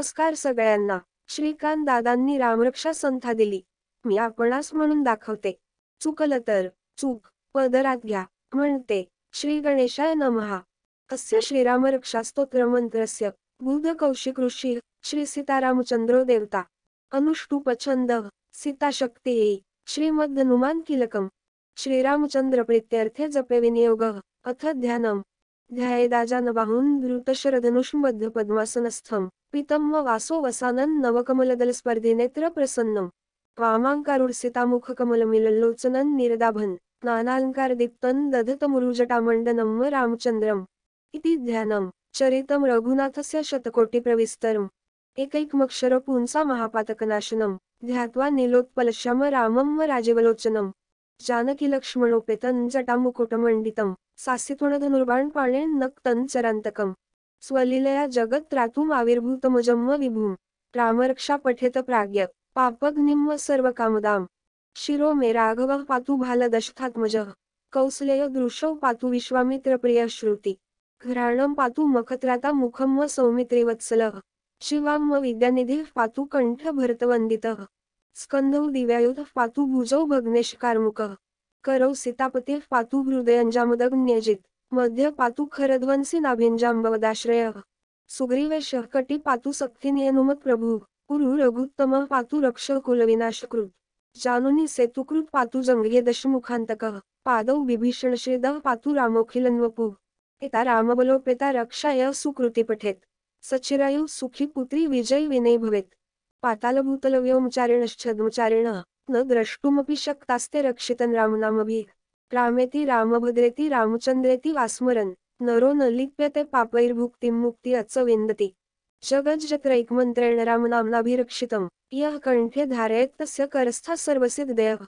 नमस्कार सगळ्यांना. श्रीकांत दादांनी रामरक्षा संथा दिली. मी आपणास म्हणून दाखवते. चुकलं तर चूक पदरात घ्या. म्हणते श्री गणेशाय नमहा. अस्य श्रीरामरक्षा स्तोत्र मंत्रस्य. बुध कौशिक ऋषी श्री सीतारामचंद्रो देवता. अनुष्टुप छंद सीताशक्ती श्रीमद हनुमान किलकम श्रीरामचंद्र प्रित्यर्थे जपे विनियोग. अथ ध्यानम. ध्यायेदाजानबाहून धृतशरधनुष्मध्य पद्मासनस्थम पीतम वासो वसानन नवकमलदल स्पर्धिनेत्र प्रसन्नम वामांकारुडसितामुखकमलमिलल्लोचनन निरदाभन। नानालंकार दीप्तन दधत मुरुजटामण्डनम रामचंद्रम। इति ध्यानम। चरितम रघुनाथस्य शतकोटिप्रविस्तरम। एकैकमक्षर पुंसा महापातकनाशनम। ध्यात्वा नीलोत्पलश्याम रामम राजीवलोचनम। जानकी लक्ष्मणोपेतन जटामुकुटमण्डितम सासितुणधनुर्बाण पाणे नक्तन चरांतकम स्वलिलया जगत रातुम आविर्भूतमजम्म विभूम. रामरक्षा पठेत प्राज्ञ. पापग्निम सर्व कामदाम शिरो मे राघव पातु भाल दशथात्मज. कौसलेय दृशौ पातु विश्वामित्र प्रिय श्रुती. घराणम पातु मखत्राता मुखम व सौमित्री वत्सल. शिवाम विद्यानिधी पातु कंठ भरतवंदित. स्कंधौ दिव्यायुध पातु भुजौ भग्नेश कार्मुक. करौ सीतापती पातु हृदयंजामदग्न्यजित मध्य पातु खरध्वंसी नाभिंजांबवदाश्रय सुग्रीवेश कटी पातु सक्तिनियनुमत प्रभू कुरु रघुत्तम पातू रक्ष कुलविनाशकृत. जानुनी सेतुकृत पातु जंगे दशमुखांतक पादौ विभीषण श्रेद पातु रामोखिलन्वपू. एता रामबलोपेता रक्षाय सुकृती पठेत सचिरायु सुखी पुत्री विजय विनय भवेत. पातालभूतलव्योमचारिणश्छद्मचारिण न द्रष्टुमपि शक्तास्ते रक्षितन रामनामभी। रामेती रामभद्रेती रामचंद्रेती वास्मरन। नरो न लिप्यते पापैर्भुक्तिं मुक्ती अच विन्दति। जगज्जत्रैकमन्त्रेण रामनाम्नाभिरक्षितम्। यः कण्ठे धारयेत् तस्य करस्था सर्वसिद्धयः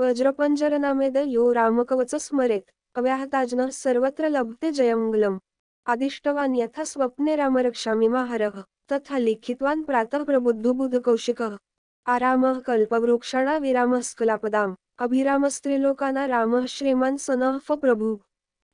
वज्रपञ्जरनामेद यो रामकवच स्मरेत्। अव्याहताजनः सर्वत्र लभते जयमङ्गलम्। आदिष्टवान् यथा स्वप्ने रामरक्षामि माहरः तथा लिखितवान् प्रातः प्रबुद्धुबुधकौशिकः आरामः कल्पवृक्षाणा विरामः स्कलापदाम् अभिरामस्त्रिलोकाना रामः श्रीमान् सनः फ प्रभु।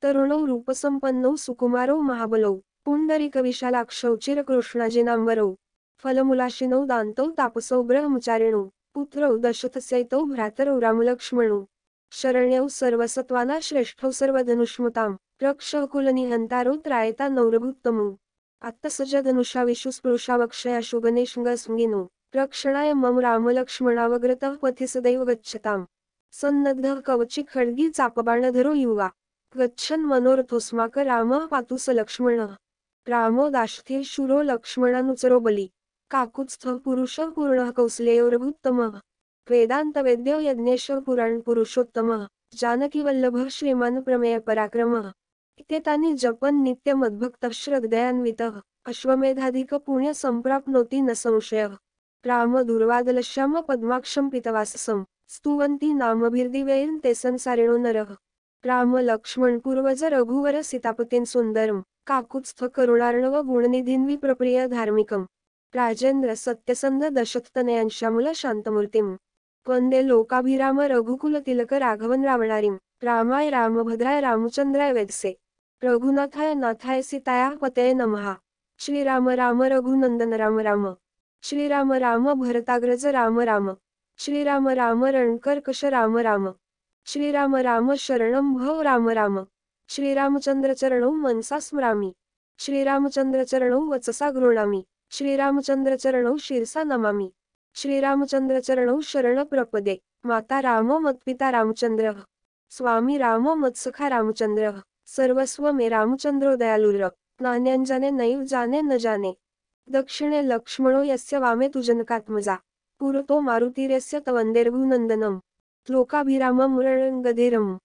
तरुणौ रूपसम्पन्नौ सुकुमारौ महाबलौ। पुण्डरीकविशालाक्षौ चिरकृष्णाजिनाम्बरौ फलमुलाशिनौ दान्तौ तापसौ ब्रह्मचारिणौ। पुत्रौ दशथस्यैतौ भ्रातरौ रामलक्ष्मणौ। शरण्यौ सर्वसत्त्वाना श्रेष्ठौ सर्वधनुष्मतां रक्षः कुलनिहन्तारौ त्रायता नौरभुत्तमौ। आत्तसजधनुषा विशुस्पृशावक्षयाशु गणेशङ्गस्मिनो रक्षणाय मम रामलक्ष्मणावग्रतः पथि सदैव गच्छताम्। सन्नद्धः कवचि खड्गी चापबाणधरो युवा। गच्छन् मनोरथोस्माक रामः पातु स लक्ष्मणः। रामो दाष्ठे शूरो लक्ष्मणानुचरो बली। काकुत्स्थ पुरुषः पूर्णः कौसलेयोरभुत्तमः। वेदान्तवेद्यो यज्ञेश्वर पुराण पुरुषोत्तमः। जानकीवल्लभः श्रीमान् प्रमेय पराक्रमः। इत्येतानि जपन् नित्यमद्भक्तः श्रद्धयान्वितः। अश्वमेधाधिक पुण्य न संशयः। राम दुर्वादलश्याम पद्माक्षं पितवाससम स्तुवन्ति नामभिर्दिवेन ते संसारिणो नरः। राम लक्ष्मण पूर्वज रघुवर सीतापतीन सुंदरम काकुत्स्थ करुणार्णव गुणनिधीन विप्रप्रिय धार्मिकम राजेंद्र सत्यसंध दशतनयांशामुल शांतमूर्तीम वंदे लोकाभिराम रघुकुल तिलक राघवन रावणारीम रामाय रामभद्राय रामचंद्राय वेदसे। रघुनाथाय नाथाय सीताया पतये नमहा श्रीराम राम रघुनंदन राम राम। श्रीराम राम भरताग्रज राम राम. श्रीराम राम रणकर्कश राम राम. श्रीराम राम शरणं भव राम राम. श्रीरामचंद्र मनसा स्मरामि. श्रीरामचंद्रचरणौ वचसा गृणामी श्रीरामचंद्र चरणौ शिरसा नमामि. श्रीरामचंद्र चरणौ शरण प्रपदे. माता राम मत्पिता रामचंद्र. स्वामी राम मत्सखा रामचंद्र. सर्वस्व मे रामचंद्रो दयालुर नान्यांजाने नैव जाने न जाने. दक्षिणे लक्ष्मणो यस्य वामे तुजनकात्मजा पुरतो मारुतीर्यस्य तवन्दे रघुनन्दनम् लोकाभिरामं रणगधीरं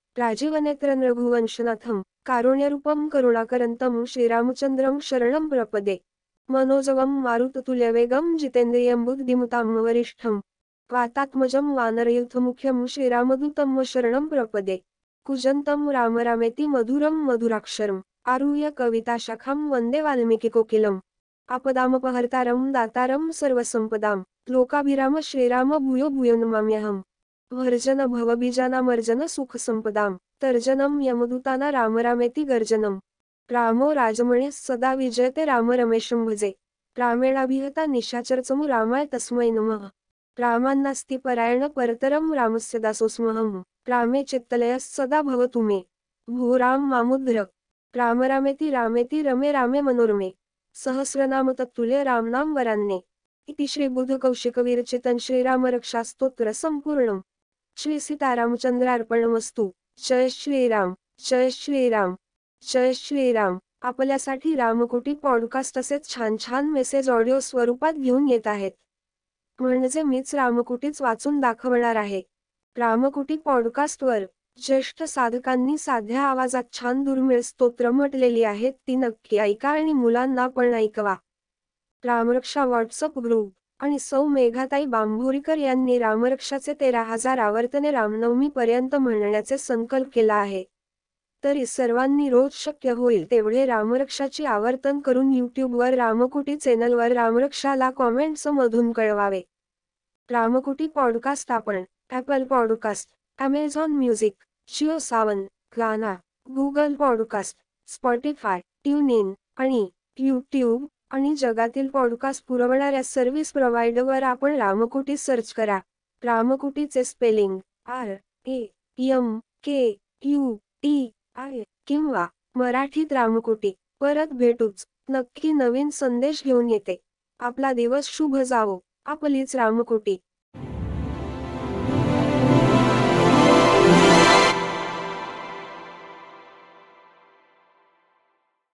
रघुवंशनाथं कारुण्यरूपं करुणाकरन्तं श्रीरामचन्द्रं शरणं प्रपदे। मनोजवं मारुततुल्यवेगं जितेन्द्रियं बुद्धिमुतां वरिष्ठं वातात्मजं वानरयुथमुख्यं श्रीरामदूतं शरणं प्रपदे। कुजन्तं रामरामेति मधुरं मधुराक्षरम्। आरुह्य कविताशाखां वन्दे वाल्मीकिकोकिलम्। आपदामपहर्तारं दातारं सर्वसम्पदां लोकाभिराम श्रीराम भूयो भूयो नमाम्यहम् वर्जन भवबीजानामर्जन सुखसम्पदां तर्जनं यमदूताना रामरामेति गर्जनम्। रामो राजमणे सदा विजयते राम रमेशं भजे रामेणाभिहता निशाचरचमु रामाय तस्मै नमः। रामान्नास्ति परायण परतरं रामस्य दासोऽस्महं रामे चित्तलयः सदा भवतु मे भू राम मामुद्र। रामरामेति रामेति रमे रामे मनोरमे। सहस्रनाम तत्तुल्य रामनाम वरान्ने इति श्री बुध कौशिक विरचितन श्रीराम रक्षा स्तोत्र संपूर्ण श्री सीतारामचंद्रार्पणमस्तू. जय श्रीराम जय श्रीराम जय श्रीराम आपल्यासाठी रामकुटी पॉडकास्ट तसेच छान छान मेसेज ऑडिओ स्वरूपात घेऊन येत आहेत. म्हणजे मीच रामकुटीच वाचून दाखवणार आहे. रामकुटी पॉडकास्टवर ज्येष्ठ साधकांनी साध्या आवाजात छान दुर्मिळ स्तोत्र म्हटलेली आहेत ती नक्की ऐका आणि मुलांना पण ऐकवा. रामरक्षा व्हॉट्सअप ग्रुप आणि सौ मेघाताई बांभोरीकर यांनी रामरक्षाचे तेरा हजार आवर्तने रामनवमी पर्यंत म्हणण्याचे संकल्प केला आहे. तरी सर्वांनी रोज शक्य होईल तेवढे रामरक्षाची आवर्तन करून यूट्यूबवर रामकुटी चॅनलवर रामरक्षाला कॉमेंट्स मधून कळवावे. रामकुटी पॉडकास्ट आपण Apple podcast Amazon music Jio Saavn Gaana Google podcast Spotify tune in आणि यूट्यूब आणि जगातील पॉडकास्ट पुरवणाऱ्या सर्व्हिस प्रोव्हाइडवर आपण रामकुटी सर्च करा. रामकुटीचे spelling R A M K U T I किंवा मराठीत रामकुटी. परत भेटूच. नक्की नवीन संदेश घेऊन येते. आपला दिवस शुभ जावो. आपलीच रामकुटी.